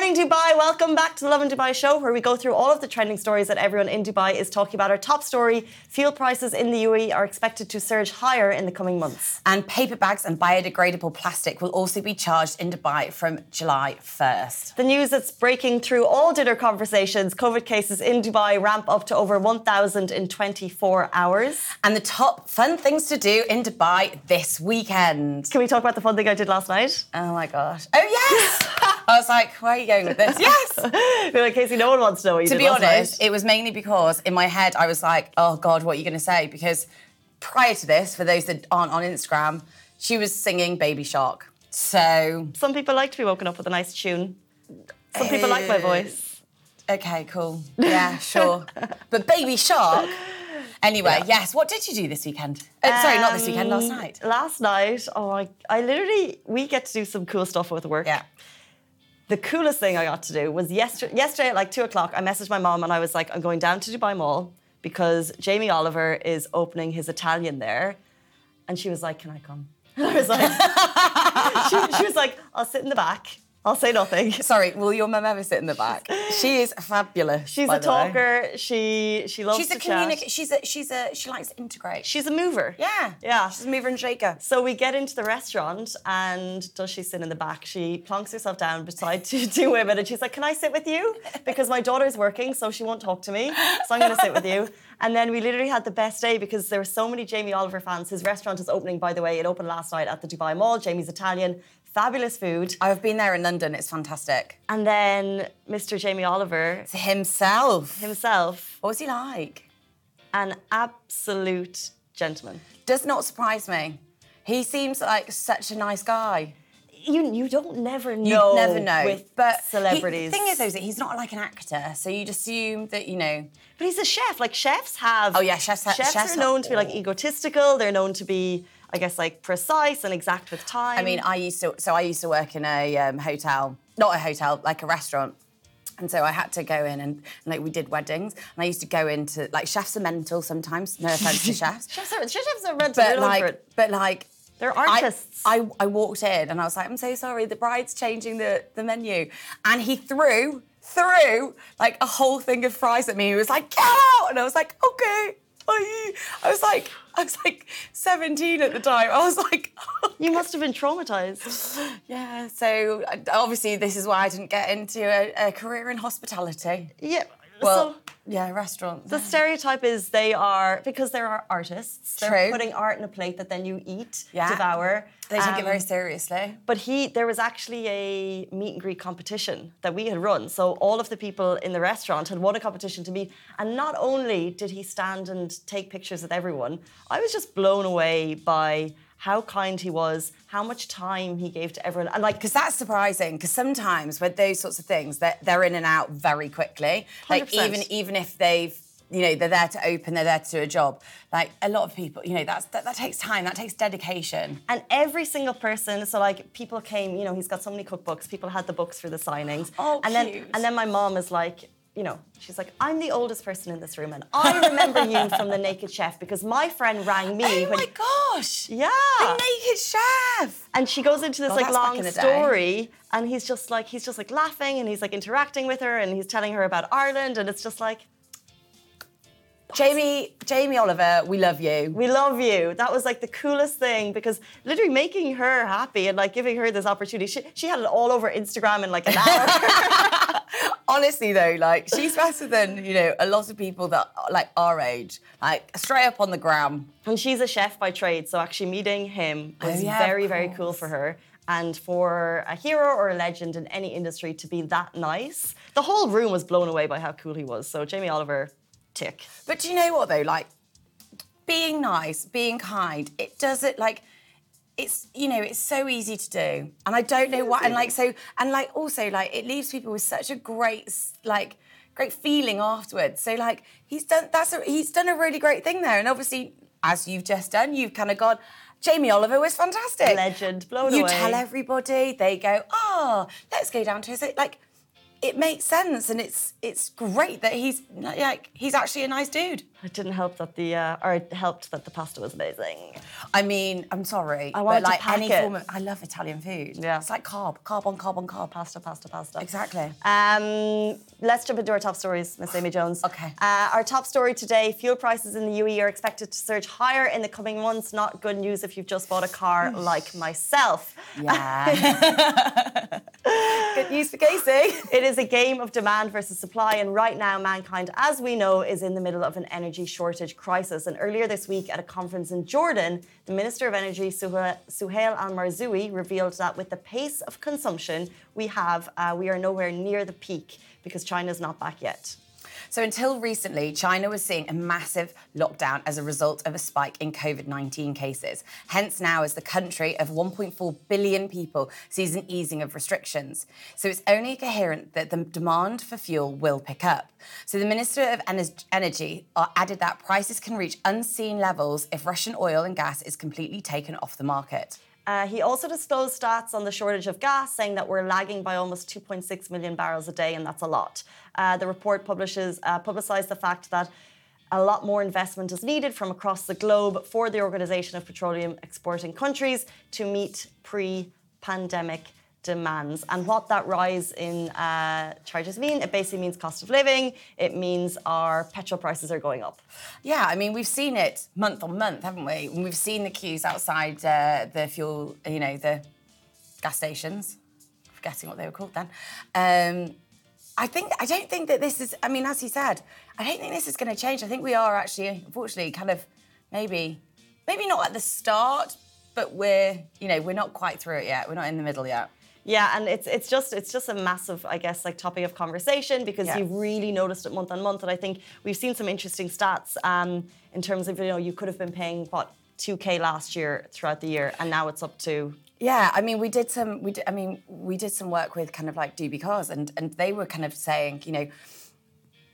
morning, Dubai. Welcome back to the Lovin Dubai show, where we go through all of the trending stories that everyone in Dubai is talking about. Our top story fuel prices in the UAE are expected to surge higher in the coming months. And paper bags and biodegradable plastic will also be charged in Dubai from July 1st. The news that's breaking through all dinner conversations COVID cases in Dubai ramp up to over 1,000 in 24 hours. And the top fun things to do in Dubai this weekend. Can we talk about the fun thing I did last night? Oh my gosh. Oh, yes! I was like, where are you going with this? Yes! You're like, Casey, no one wants to know what you to did To be honest, night. it was mainly because in my head I was like, oh God, what are you going to say? Because prior to this, for those that aren't on Instagram, she was singing Baby Shark. So, Some people like to be woken up with a nice tune. Some people like my Uh, voice. okay, cool. Yeah, sure. but Baby Shark. Anyway, yes. What did you do this weekend? Uh, sorry, not this weekend. Last Um, night. Last night, oh, I, I literally, we get to do some cool stuff with work. Yeah. The coolest thing I got to do was yesterday, yesterday at like two o'clock, I messaged my mom and I was like, I'm going down to Dubai Mall because Jamie Oliver is opening his Italian there. And she was like, Can I come? I was like, she, she was like, I'll sit in the back. I'll say nothing. Sorry, will your mum ever sit in the back? She is fabulous. She's a the way. talker. She she loves She's to a communicator. She's a she's a she likes to integrate. She's a mover. yeah, Yeah. She's a mover and shaker. So we get into the restaurant, and does she sit in the back? She plonks herself down beside two, two women, and she's like, "Can I sit with you?" Because my daughter's working, so she won't talk to me. So I'm going to sit with you. And then we literally had the best day because there were so many Jamie Oliver fans. His restaurant is opening, by the way. It opened last night at the Dubai Mall. Jamie's Italian, fabulous food. I've been there in London. It's fantastic. And then Mr. Jamie Oliver It's himself. himself, What was he like? an absolute gentleman. Does not surprise me. He seems like such a nice guy. You you don't never You know. never know. with but he- celebrities. the thing is, though, is that he's not like an actor, so you'd assume that you know. But he's a chef. Like chefs have. Oh, yeah, chefs ha- Chefs, chefs are are- known to be like egotistical. They're known to be, I guess, like precise and exact with time. I mean, I used to. So I used to work in a um, hotel, not a hotel, like a restaurant. And so I had to go in and, and like we did weddings, and I used to go into like chefs are mental sometimes. No offense to chefs, chefs are chefs are red. but like, but like. They're I- artists. I, I walked in and I was like, I'm so sorry, the bride's changing the, the menu. And he threw, threw like a whole thing of fries at me. He was like, get out! And I was like, okay. Bye." I was like, I was like 17 at the time. I was like, you must have been traumatized. yeah. So uh, obviously, this is why I didn't get into a, a career in hospitality. Yeah. Well, so yeah, restaurants. the stereotype is they are because they are artists. They're True. putting art in a plate that then you eat, Yeah. devour. they take it Um, very seriously. But he, there was actually a meet and greet competition that we had run. So all of the people in the restaurant had won a competition to meet. And not only did he stand and take pictures with everyone, I was just blown away by how kind he was, how much time he gave to everyone. And like, Because that's surprising. Because sometimes with those sorts of things, they're, they're in and out very quickly. Like 100%. even even if they've you know they're there to open, they're there to do a job. Like a lot of people, you know, that's that, that takes time. That takes dedication. and every single person, so like people came, you know, he's got so many cookbooks. People had the books for the signings. Oh, and then and then my mom is like, you know, she's like, I'm the oldest person in this room, and I remember you from the Naked Chef because my friend rang me. Oh when, my gosh! Yeah. the naked chef. And she goes into this like long in the day. story, and he's just like he's just like laughing, and he's like interacting with her, and he's telling her about Ireland, and it's just like Jamie Jamie Oliver, we love you. we love you. That was like the coolest thing because literally making her happy and like giving her this opportunity. She, she had it all over Instagram in like an hour. Honestly though, like she's better than you know a lot of people that are, like our age, like straight up on the gram. and she's a chef by trade, so actually meeting him oh, was Oh, yeah, very very cool for her. And for a hero or a legend in any industry to be that nice, the whole room was blown away by how cool he was. So Jamie Oliver, tick. But do you know what though? Like being nice, being kind, it does it like it's you know it's so easy to do, and I don't know what and like so and like also like it leaves people with such a great like great feeling afterwards. So like he's done that's a, he's done a really great thing there, and obviously as you've just done, you've kind of gone. Jamie Oliver was fantastic. Legend, blown you away. tell everybody, they go, oh, let's go down to his like it makes sense, and it's it's great that he's like he's actually a nice dude. It didn't help that the uh, or it helped that the pasta was amazing. I mean, I'm sorry, I to like pack any it. form of, I love Italian food. Yeah. it's like carb, carb on carb on carb. Pasta, pasta, pasta. Exactly. Um, let's jump into our top stories, Miss Amy Jones. Okay. Uh, our top story today: fuel prices in the UAE are expected to surge higher in the coming months. Not good news if you've just bought a car like myself. Yeah. Good news for Casey. It is a game of demand versus supply, and right now, mankind, as we know, is in the middle of an energy shortage crisis. And earlier this week, at a conference in Jordan, the Minister of Energy, Suha- Suhail Al Mazrouei, revealed that with the pace of consumption we have, uh, we are nowhere near the peak because China is not back yet. So, until recently, China was seeing a massive lockdown as a result of a spike in COVID 19 cases. Hence, now, as the country of 1.4 billion people sees an easing of restrictions. So, it's only coherent that the demand for fuel will pick up. So, the Minister of Energy uh, added that prices can reach unseen levels if Russian oil and gas is completely taken off the market. Uh, he also disclosed stats on the shortage of gas, saying that we're lagging by almost 2.6 million barrels a day, and that's a lot. Uh, the report publishes uh, publicised the fact that a lot more investment is needed from across the globe for the Organisation of Petroleum Exporting Countries to meet pre-pandemic demands. And what that rise in uh, charges mean, it basically means cost of living. It means our petrol prices are going up. Yeah, I mean, we've seen it month on month, haven't we? And we've seen the queues outside uh, the fuel, you know, the gas stations. Forgetting what they were called then. Um, I think I don't think that this is. I mean, as he said, I don't think this is going to change. I think we are actually, unfortunately, kind of maybe, maybe not at the start, but we're, you know, we're not quite through it yet. We're not in the middle yet. Yeah, and it's it's just it's just a massive, I guess, like topic of conversation because Yeah. you've really noticed it month on month, and I think we've seen some interesting stats um, in terms of you know you could have been paying what two k last year throughout the year, and now it's up to Yeah, I mean, we did some. We did, I mean, we did some work with kind of like DubiCars, and and they were kind of saying, you know,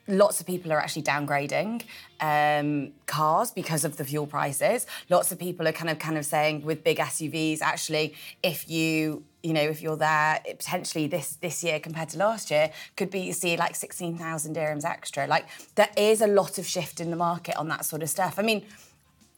lots of people are actually downgrading um, cars because of the fuel prices. Lots of people are kind of kind of saying with big SUVs, actually, if you you know if you're there it potentially this this year compared to last year could be you see like 16,000 dirhams extra like there is a lot of shift in the market on that sort of stuff i mean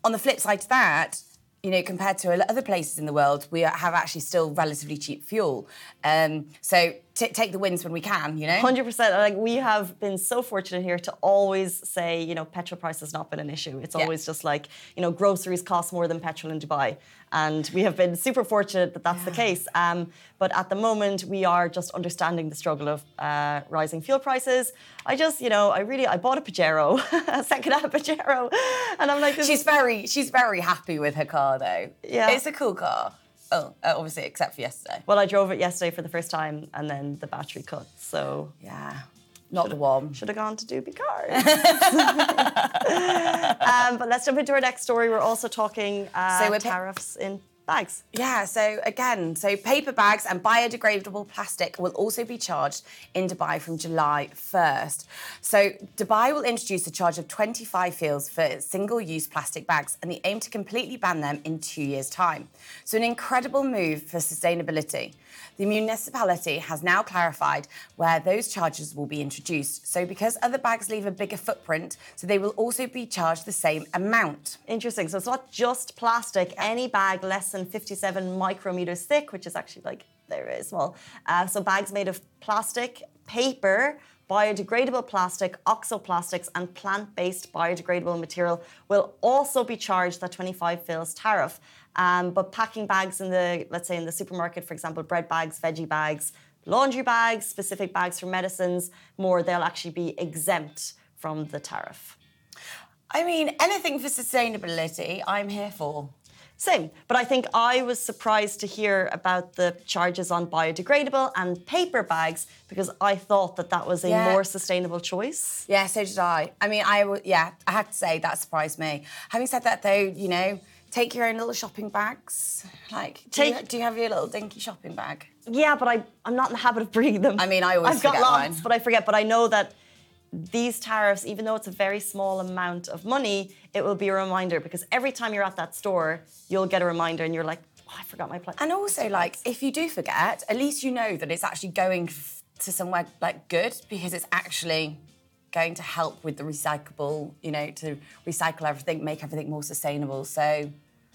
on the flip side to that, you know, compared to other places in the world, we have actually still relatively cheap fuel. Um, so t- take the wins when we can, you know. Hundred percent. Like we have been so fortunate here to always say, you know, petrol price has not been an issue. It's Yeah. always just like, you know, groceries cost more than petrol in Dubai, and we have been super fortunate that that's the case. Um, but at the moment, we are just understanding the struggle of uh, rising fuel prices. I just, you know, I really, I bought a Pajero, a second-hand Pajero, and I'm like, She's very, she's very happy with her car though. Yeah. it's a cool car. Oh, uh, obviously, except for yesterday. well, I drove it yesterday for the first time, and then the battery cut. So Yeah, not the one. Should have gone to DubiCars. um, but let's jump into our next story. We're also talking uh, So we're tariffs in bags. Yeah, so again, so paper bags and biodegradable plastic will also be charged in Dubai from July 1st. So Dubai will introduce a charge of 25 fils for single-use plastic bags and the aim to completely ban them in two years' time. So an incredible move for sustainability. The municipality has now clarified where those charges will be introduced. So because other bags leave a bigger footprint, so they will also be charged the same amount. Interesting. So it's not just plastic. Any bag less than 57 micrometers thick, which is actually like very small. Uh, so bags made of plastic, paper, biodegradable plastic, oxoplastics, and plant-based biodegradable material will also be charged that 25 fils tariff. Um, but packing bags in the, let's say in the supermarket, for example, bread bags, veggie bags, laundry bags, specific bags for medicines, more, they'll actually be exempt from the tariff. I mean, anything for sustainability, I'm here for. Same. But I think I was surprised to hear about the charges on biodegradable and paper bags because I thought that that was a Yeah. more sustainable choice. Yeah, so did I. I mean, I yeah, I have to say that surprised me. Having said that, though, you know, take your own little shopping bags. Like, do, you, Take- do you have your little dinky shopping bag? Yeah, but I, I'm not in the habit of bringing them. I mean, I always I've got lots, mine. but I forget. But I know that these tariffs, even though it's a very small amount of money, it will be a reminder because every time you're at that store, you'll get a reminder and you're like, oh, I forgot my plan. And also, like, if you do forget, at least you know that it's actually going f- to somewhere like good because it's actually going to help with the recyclable, you know, to recycle everything, make everything more sustainable. So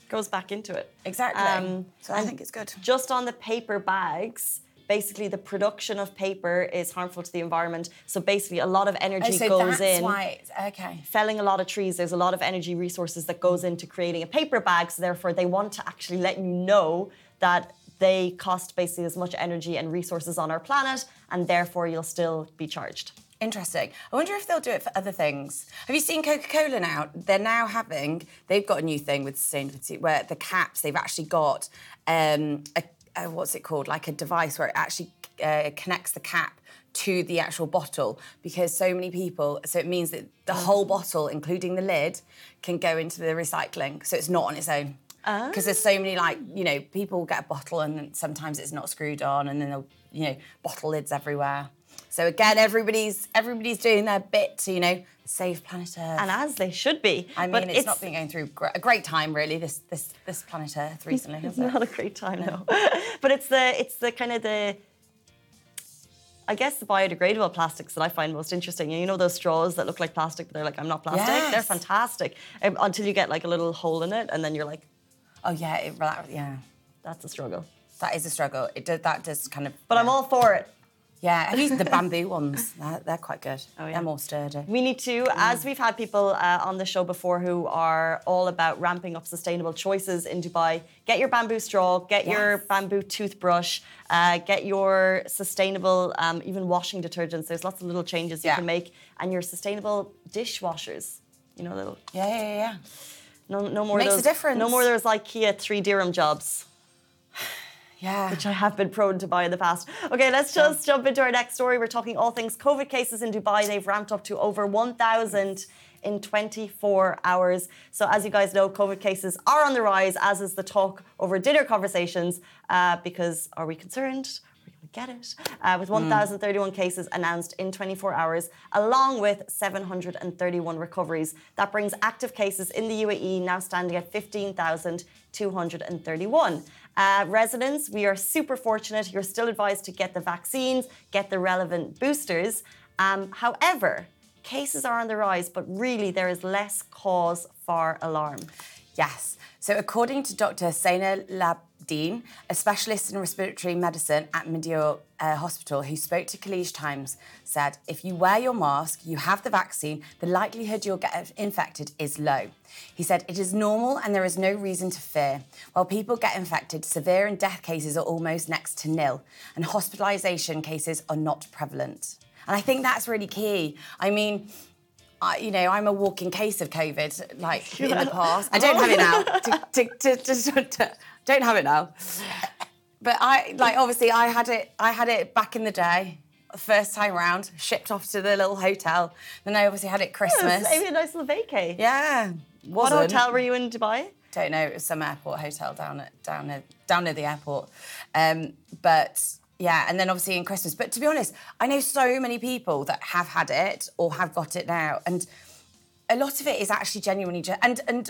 Goes back into it. exactly. Um, so I think it's good. Just on the paper bags, basically the production of paper is harmful to the environment. So basically, a lot of energy Oh, so goes that's in. why. Okay. felling a lot of trees, there's a lot of energy resources that goes into creating a paper bag. So therefore, they want to actually let you know that they cost basically as much energy and resources on our planet, and therefore you'll still be charged. Interesting. I wonder if they'll do it for other things. Have you seen Coca Cola now? They're now having, they've got a new thing with sustainability where the caps, they've actually got, um, a, a, what's it called? Like a device where it actually uh, connects the cap to the actual bottle because so many people, so it means that the whole bottle, including the lid, can go into the recycling. So it's not on its own. Because there's so many, like, you know, people get a bottle and sometimes it's not screwed on and then they'll, you know, bottle lids everywhere. So again, everybody's everybody's doing their bit to you know save planet Earth. And as they should be. I mean, but it's, not been going through a great time really. This this this planet Earth recently, has It's it? not a great time, no. but it's the it's the kind of the I guess the biodegradable plastics that I find most interesting. You know those straws that look like plastic, but they're like, I'm not plastic. They're fantastic. Um, until you get like a little hole in it, and then you're like, Oh yeah, it, yeah. that's a struggle. That is a struggle. It does, that does kind of. But I'm all for it. Yeah, you seen the bamboo ones? They're, they're quite good. Oh, yeah. They're more sturdy. We need to, as we've had people uh, on the show before who are all about ramping up sustainable choices in Dubai, get your bamboo straw, get your bamboo toothbrush, uh, get your sustainable, um, even washing detergents. There's lots of little changes you Yeah. can make, and your sustainable dishwashers. You know, little Yeah, yeah, yeah, yeah. no, no more Makes a difference. No more those IKEA three dirham jobs. Yeah. which I have been prone to buy in the past. Okay, let's just jump into our next story. We're talking all things COVID cases in Dubai. They've ramped up to over 1,000 in 24 hours. So, as you guys know, COVID cases are on the rise, as is the talk over dinner conversations. Uh, because are we concerned? Are going to get it? Uh, with 1,031 cases announced in 24 hours, along with 731 recoveries. That brings active cases in the UAE now standing at 15,231. Uh, residents, we are super fortunate. You're still advised to get the vaccines, get the relevant boosters. Um, however, cases are on the rise, but really there is less cause for alarm. Yes. So, according to Dr. Saina Labdeen, a specialist in respiratory medicine at Medeor uh, Hospital, who spoke to Khaleej Times, said if you wear your mask, you have the vaccine, the likelihood you'll get infected is low. He said it is normal and there is no reason to fear. While people get infected, severe and death cases are almost next to nil, and hospitalisation cases are not prevalent. And I think that's really key. I mean, I, you know, I'm a walking case of COVID, like in the past. I don't have it now. To, to, to, to, to- don't have it now. But I, like, obviously, I had it. I had it back in the day, first time round, shipped off to the little hotel. Then I obviously had it Christmas. Maybe a nice little vacay. Yeah. What wasn't. hotel were you in Dubai? Don't know. It was some airport hotel down at down near, down near the airport. Um, but yeah, and then obviously in Christmas. But to be honest, I know so many people that have had it or have got it now, and a lot of it is actually genuinely and and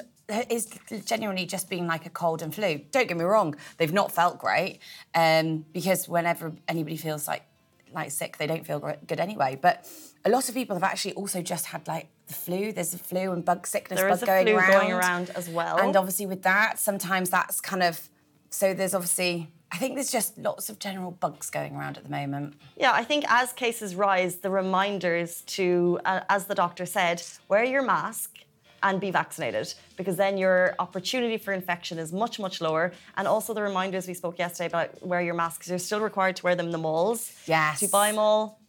is genuinely just being like a cold and flu. Don't get me wrong; they've not felt great um, because whenever anybody feels like like sick, they don't feel good anyway. But a lot of people have actually also just had like the flu. There's a flu and bug sickness There bug is a going flu around. going around as well. And obviously with that, sometimes that's kind of so there's obviously I think there's just lots of general bugs going around at the moment. Yeah, I think as cases rise, the reminders to, uh, as the doctor said, wear your mask and be vaccinated because then your opportunity for infection is much, much lower. And also the reminders we spoke yesterday about wear your masks. You're still required to wear them in the malls. Yes. Dubai Mall,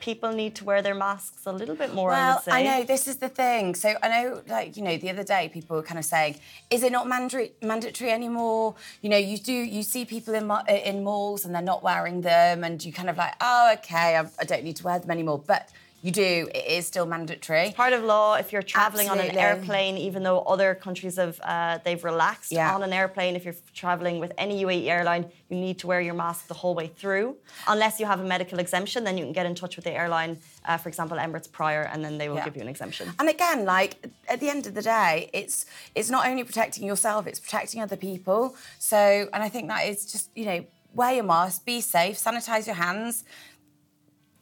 people need to wear their masks a little bit more, I Well, would say. I know this is the thing. So I know, like you know, the other day people were kind of saying, "Is it not mandatory mandatory anymore?" You know, you do you see people in in malls and they're not wearing them, and you kind of like, "Oh, okay, I, I don't need to wear them anymore." But you do. It is still mandatory. part of law if you're traveling on an airplane even though other countries have uh, they've relaxed Yeah. on an airplane if you're traveling with any UAE airline you need to wear your mask the whole way through unless you have a medical exemption then you can get in touch with the airline uh, for example Emirates prior and then they will Yeah. give you an exemption And again, like at the end of the day, it's it's not only protecting yourself, it's protecting other people. So, and I think that is just you know, wear your mask, be safe, sanitize your hands.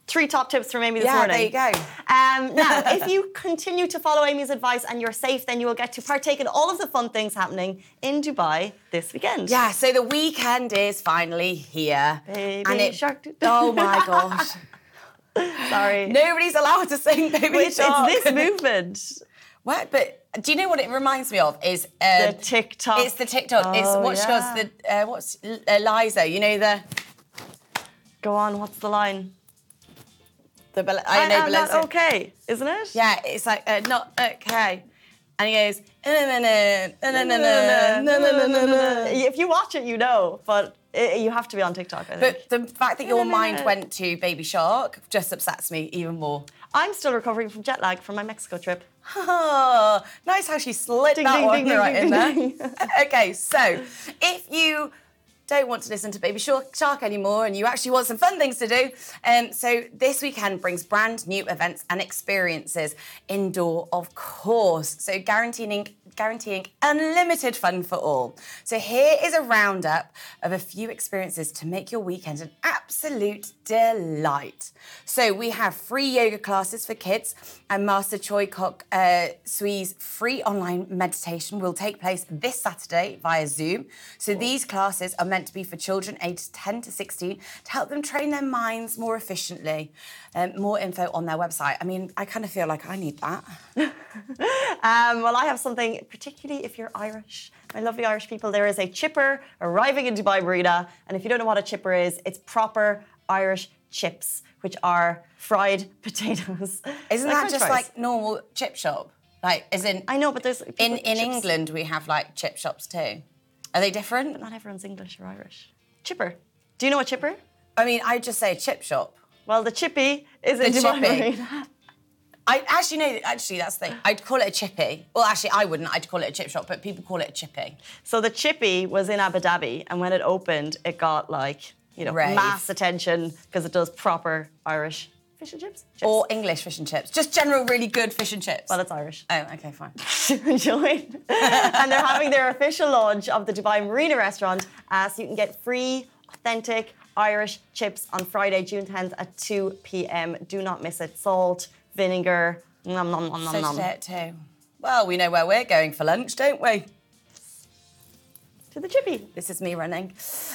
Three top tips from Amy this Yeah, morning. there you go. Um, now, if you continue to follow Amy's advice and you're safe, then you will get to partake in all of the fun things happening in Dubai this weekend. Yeah, so the weekend is finally here. Baby and it, shark. Oh my gosh. Sorry. Nobody's allowed to sing Baby it's, Shark. it's this movement. What? But do you know what it reminds me of? Is uh, The TikTok. It's the TikTok. it's Oh, what she does. The uh, what's uh, Liza? You know the Go on, what's the line? the I, I know Balenciaga. okay, isn't it? Yeah, it's like uh, not okay. And he goes, if you watch it, you know, but it, you have to be on TikTok. I think. But the fact that your mind went to Baby Shark just upsets me even more. I'm still recovering from jet lag from my Mexico trip. nice how she slid ding, that ding, one ding, right in there. okay, so if you don't want to listen to Baby Shark, anymore and you actually want some fun things to do, um, so this weekend brings brand new events and experiences indoor, of course. So guaranteeing guaranteeing unlimited fun for all. So here is a roundup of a few experiences to make your weekend an absolute delight. So we have free yoga classes for kids and Master Choa Kok uh, Sui's free online meditation will take place this Saturday via Zoom. So these classes are meant to be for children aged 10 to 16 to help them train their minds more efficiently. Um, more info on their website. I mean, I kind of feel like I need that. Um, well, I have something, particularly if you're Irish. My lovely Irish people, there is a chipper arriving in Dubai Marina. And if you don't know what a chipper is, it's proper Irish chips, which are fried potatoes. Isn't Like that just fries. like normal chip shop? Like, as in, I know, but there's. in, in chips. England, we have like chip shops too. Are they different? But Not everyone's English or Irish. Chipper. Do you know a chipper? I mean, I just say chip shop. Well, the chippy is The in Dubai. Marina. I actually know. Actually, that's the thing. I'd call it a chippy. Well, actually, I wouldn't. I'd call it a chip shop, but people call it a chippy. So the chippy was in Abu Dhabi, and when it opened, it got like you know Rave. mass attention because it does proper Irish fish and chips. chips. Or English fish and chips. Just general, really good fish and chips. well, it's Irish. oh, okay, fine. Join. and they're having their official launch of the Dubai Marina restaurant, uh, so you can get free, authentic Irish chips on Friday, June 10th at 2 p.m. Do not miss it. Salt, vinegar, nom nom nom nom So nom. today at two. Uh, well, we know where we're going for lunch, don't we? To the chippy. This is me running.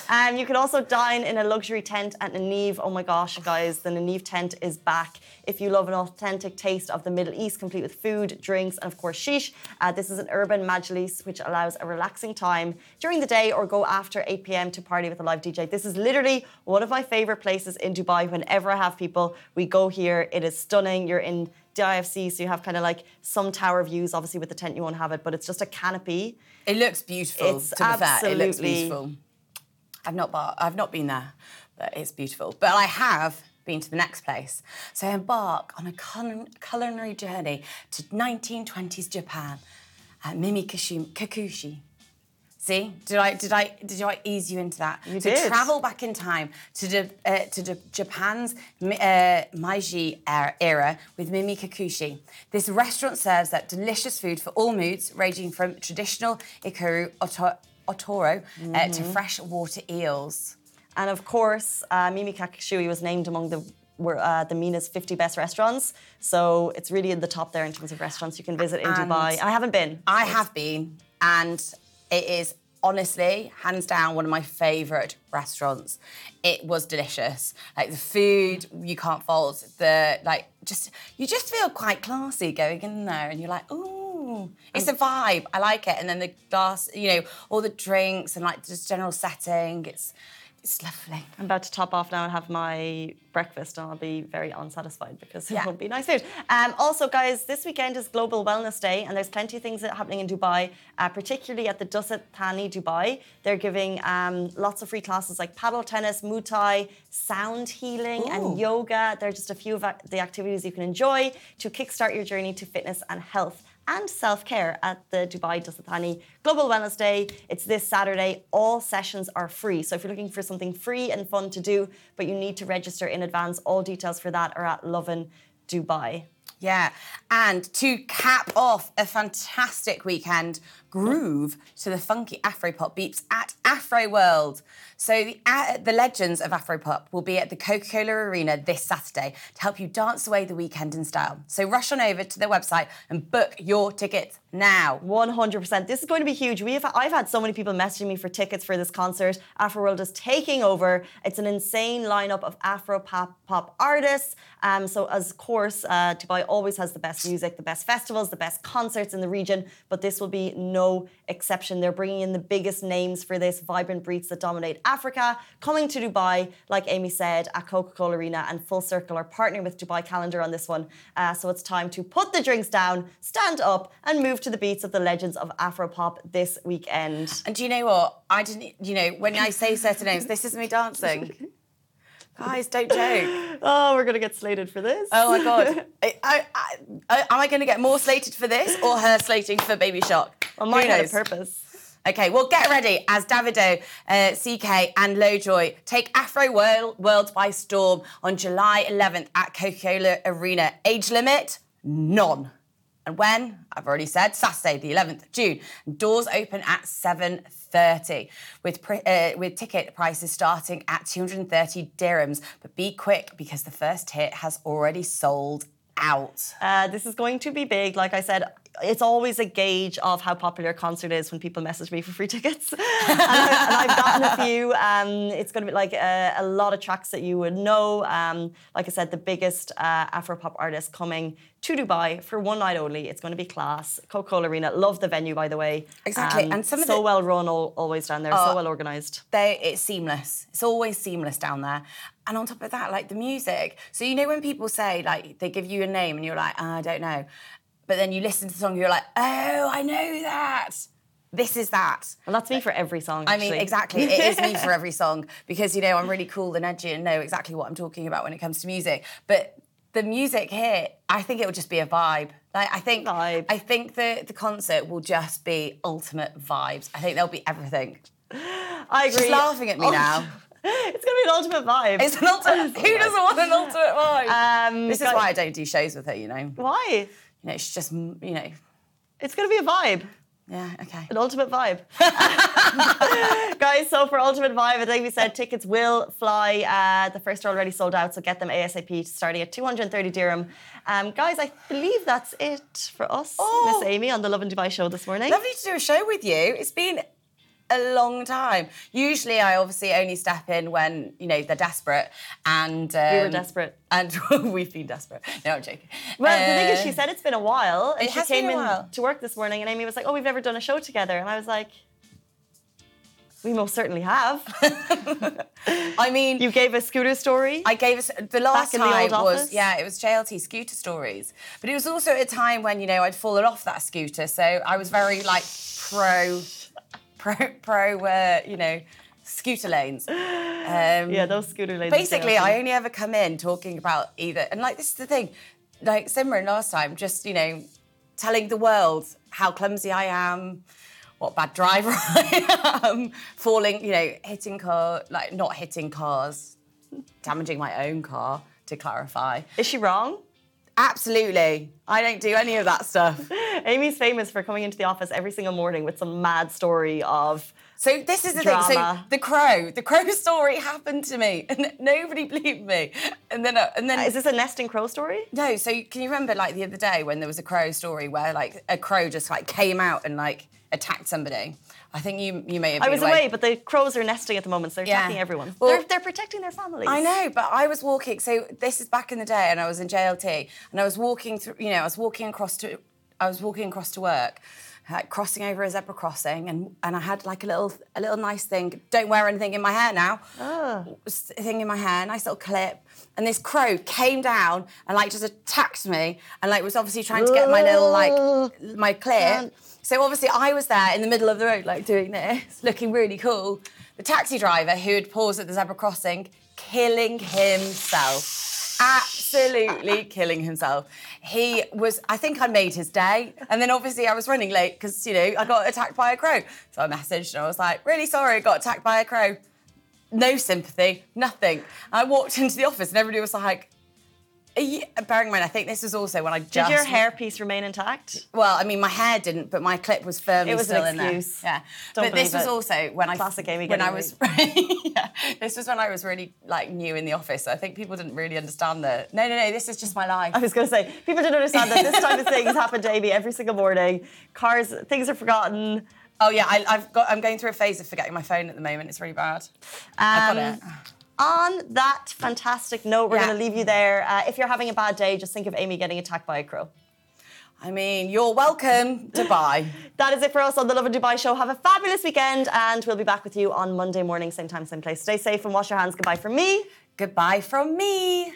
Um, you can also dine in a luxury tent at Ninive. Oh my gosh, guys, the Ninive tent is back. If you love an authentic taste of the Middle East, complete with food, drinks, and of course sheesh, uh, this is an urban majlis which allows a relaxing time during the day or go after 8 p.m. to party with a live DJ. This is literally one of my favorite places in Dubai. Whenever I have people, we go here. It is stunning. You're in the IFC, so you have kind of like some tower views. Obviously, with the tent, you won't have it, but it's just a canopy. It looks beautiful. It's to be fair, it looks absolutely- beautiful. I've not, bar- I've not been there, but it's beautiful. But I have been to the next place. So I embark on a cul- culinary journey to 1920s Japan at Mimi Kakushi. See, did I did I did I ease you into that? You to did. travel back in time to the, uh, to the Japan's uh, Meiji era, era with Mimi Kakushi. This restaurant serves that delicious food for all moods, ranging from traditional ikaru oto- otoro uh, to fresh water eels. And of course, uh, Mimi Kakushi was named among the were, uh, the MENA's 50 best restaurants. So it's really in the top there in terms of restaurants you can visit in And Dubai. I haven't been. I have been, and it is honestly, hands down, one of my favourite restaurants. It was delicious. Like the food, you can't fault. The like, just you just feel quite classy going in there, and you're like, ooh, it's a vibe. I like it. And then the glass, you know, all the drinks and like just general setting. It's it's lovely. I'm about to top off now and have my breakfast, and I'll be very unsatisfied because Yeah. it won't be nice food. Um, also, guys, this weekend is Global Wellness Day, and there's plenty of things happening in Dubai, uh, particularly at the Dusit Thani Dubai. They're giving um, lots of free classes like paddle tennis, Muay Thai, sound healing, Ooh. and yoga. They're just a few of the activities you can enjoy to kickstart your journey to fitness and health and self care at the Dubai Dusit Thani Global Wellness Day. It's this Saturday. All sessions are free. So if you're looking for something free and fun to do, but you need to register in advance, all details for that are at Lovin Dubai. Yeah, and to cap off a fantastic weekend, groove to the funky Afropop beeps at Afro World. So the, uh, the legends of Afropop will be at the Coca-Cola Arena this Saturday to help you dance away the weekend in style. So rush on over to their website and book your tickets now. 100%. This is going to be huge. We have, I've had so many people messaging me for tickets for this concert. Afro World is taking over. It's an insane lineup of Afro pop, pop artists. Um, so, as course, uh, Dubai always has the best music, the best festivals, the best concerts in the region, but this will be no exception. They're bringing in the biggest names for this vibrant breeds that dominate Africa, coming to Dubai, like Amy said, at Coca Cola Arena, and Full Circle are partnering with Dubai Calendar on this one. Uh, so, it's time to put the drinks down, stand up, and move to the beats of the legends of Afropop this weekend. And do you know what? I didn't, you know, when I say certain names, this is me dancing. Guys, don't joke. Oh, we're going to get slated for this. Oh my God. I, I, I, am I going to get more slated for this or her slating for Baby Shark? On my head of purpose. Okay, well, get ready as Davido, uh, CKay, and Lojay take Afro World, World by storm on July 11th at Coca Cola Arena. Age limit? None. And when? I've already said Saturday, the 11th of June. Doors open at 7:30, with uh, with ticket prices starting at 230 dirhams. But be quick because the first hit has already sold out. Uh, this is going to be big. Like I said, it's always a gauge of how popular a concert is when people message me for free tickets. and, I, have gotten a few. Um, it's going to be like a, a, lot of tracks that you would know. Um, like I said, the biggest uh, Afropop artist coming to Dubai for one night only. It's going to be class. Coca Cola Arena. Love the venue, by the way. Exactly. Um, and some so the, well run, all, always down there. Uh, so well organised. They it's seamless. It's always seamless down there. And on top of that, like the music. So you know when people say like they give you a name and you're like, oh, I don't know but then you listen to the song, you're like, oh, I know that. This is that. Well, that's me for every song. Actually. I mean, exactly. It is me for every song because, you know, I'm really cool and edgy and know exactly what I'm talking about when it comes to music. But the music here, I think it will just be a vibe. Like I think vibe. I think the the concert will just be ultimate vibes. I think there'll be everything. I agree. She's laughing at me oh, now. It's gonna be an ultimate vibe. It's an ultimate. Who doesn't want an ultimate vibe? Um, this is why I don't do shows with her. You know why? You know, it's just, you know. It's going to be a vibe. Yeah, okay. An ultimate vibe. Guys, so for Ultimate Vibe, as Amy said, tickets will fly. Uh, the first are already sold out, so get them ASAP starting at 230 dirham. Um, guys, I believe that's it for us, oh, Miss Amy, on the Lovin Dubai show this morning. Lovely to do a show with you. It's been a long time. Usually, I obviously only step in when you know they're desperate, and um, we were desperate, and we've been desperate. No, I'm joking. Well, uh, the thing is, she uh, said it's been a while, and she came in to work this morning, and Amy was like, "Oh, we've never done a show together," and I was like. We most certainly have. I mean, you gave a scooter story. I gave us the last time the was yeah, it was JLT scooter stories, but it was also at a time when you know I'd fallen off that scooter, so I was very like pro pro pro uh, you know scooter lanes. Um, yeah, those scooter lanes. Basically, I only ever come in talking about either, and like this is the thing, like Simran last time, just you know, telling the world how clumsy I am, what bad driver I am, falling, you know, hitting car, like not hitting cars, damaging my own car. To clarify, is she wrong? Absolutely. I don't do any of that stuff. Amy's famous for coming into the office every single morning with some mad story of so this is the Drama. thing. So the crow, the crow story happened to me, and nobody believed me. And then, uh, and then, is this a nesting crow story? No. So can you remember, like the other day, when there was a crow story where like a crow just like came out and like attacked somebody? I think you you may have. I was away. away. but the crows are nesting at the moment, so they're yeah. attacking everyone. Well, they're, they're protecting their families. I know, but I was walking. So this is back in the day, and I was in JLT, and I was walking through. You know, I was walking across to. I was walking across to work like crossing over a zebra crossing, and and I had like a little a little nice thing. Don't wear anything in my hair now. Oh. Thing in my hair, nice little clip. And this crow came down and like just attacked me, and like was obviously trying to get my little like my clip. So obviously I was there in the middle of the road, like doing this, looking really cool. The taxi driver who had paused at the zebra crossing, killing himself absolutely killing himself. He was, I think I made his day. And then obviously I was running late because, you know, I got attacked by a crow. So I messaged and I was like, really sorry, I got attacked by a crow. No sympathy, nothing. I walked into the office and everybody was like, Yeah, bearing in mind, I think this was also when I Did just your hairpiece remain intact? Well, I mean, my hair didn't, but my clip was firmly It was an still in there. Yeah, Don't but this was it. also when I Classic Amy when I was yeah, this was when I was really like new in the office. So I think people didn't really understand that. no, no, no. This is just my life. I was going to say, people didn't understand that this type of things happen to Amy every single morning. Cars, things are forgotten. Oh yeah, I, I've got. I'm going through a phase of forgetting my phone at the moment. It's really bad. I've got Um, it. On that fantastic note, we're Yeah. going to leave you there. Uh, if you're having a bad day, just think of Amy getting attacked by a crow. I mean, you're welcome, Dubai. That is it for us on the Lovin Dubai show. Have a fabulous weekend, and we'll be back with you on Monday morning, same time, same place. Stay safe and wash your hands. Goodbye from me. Goodbye from me.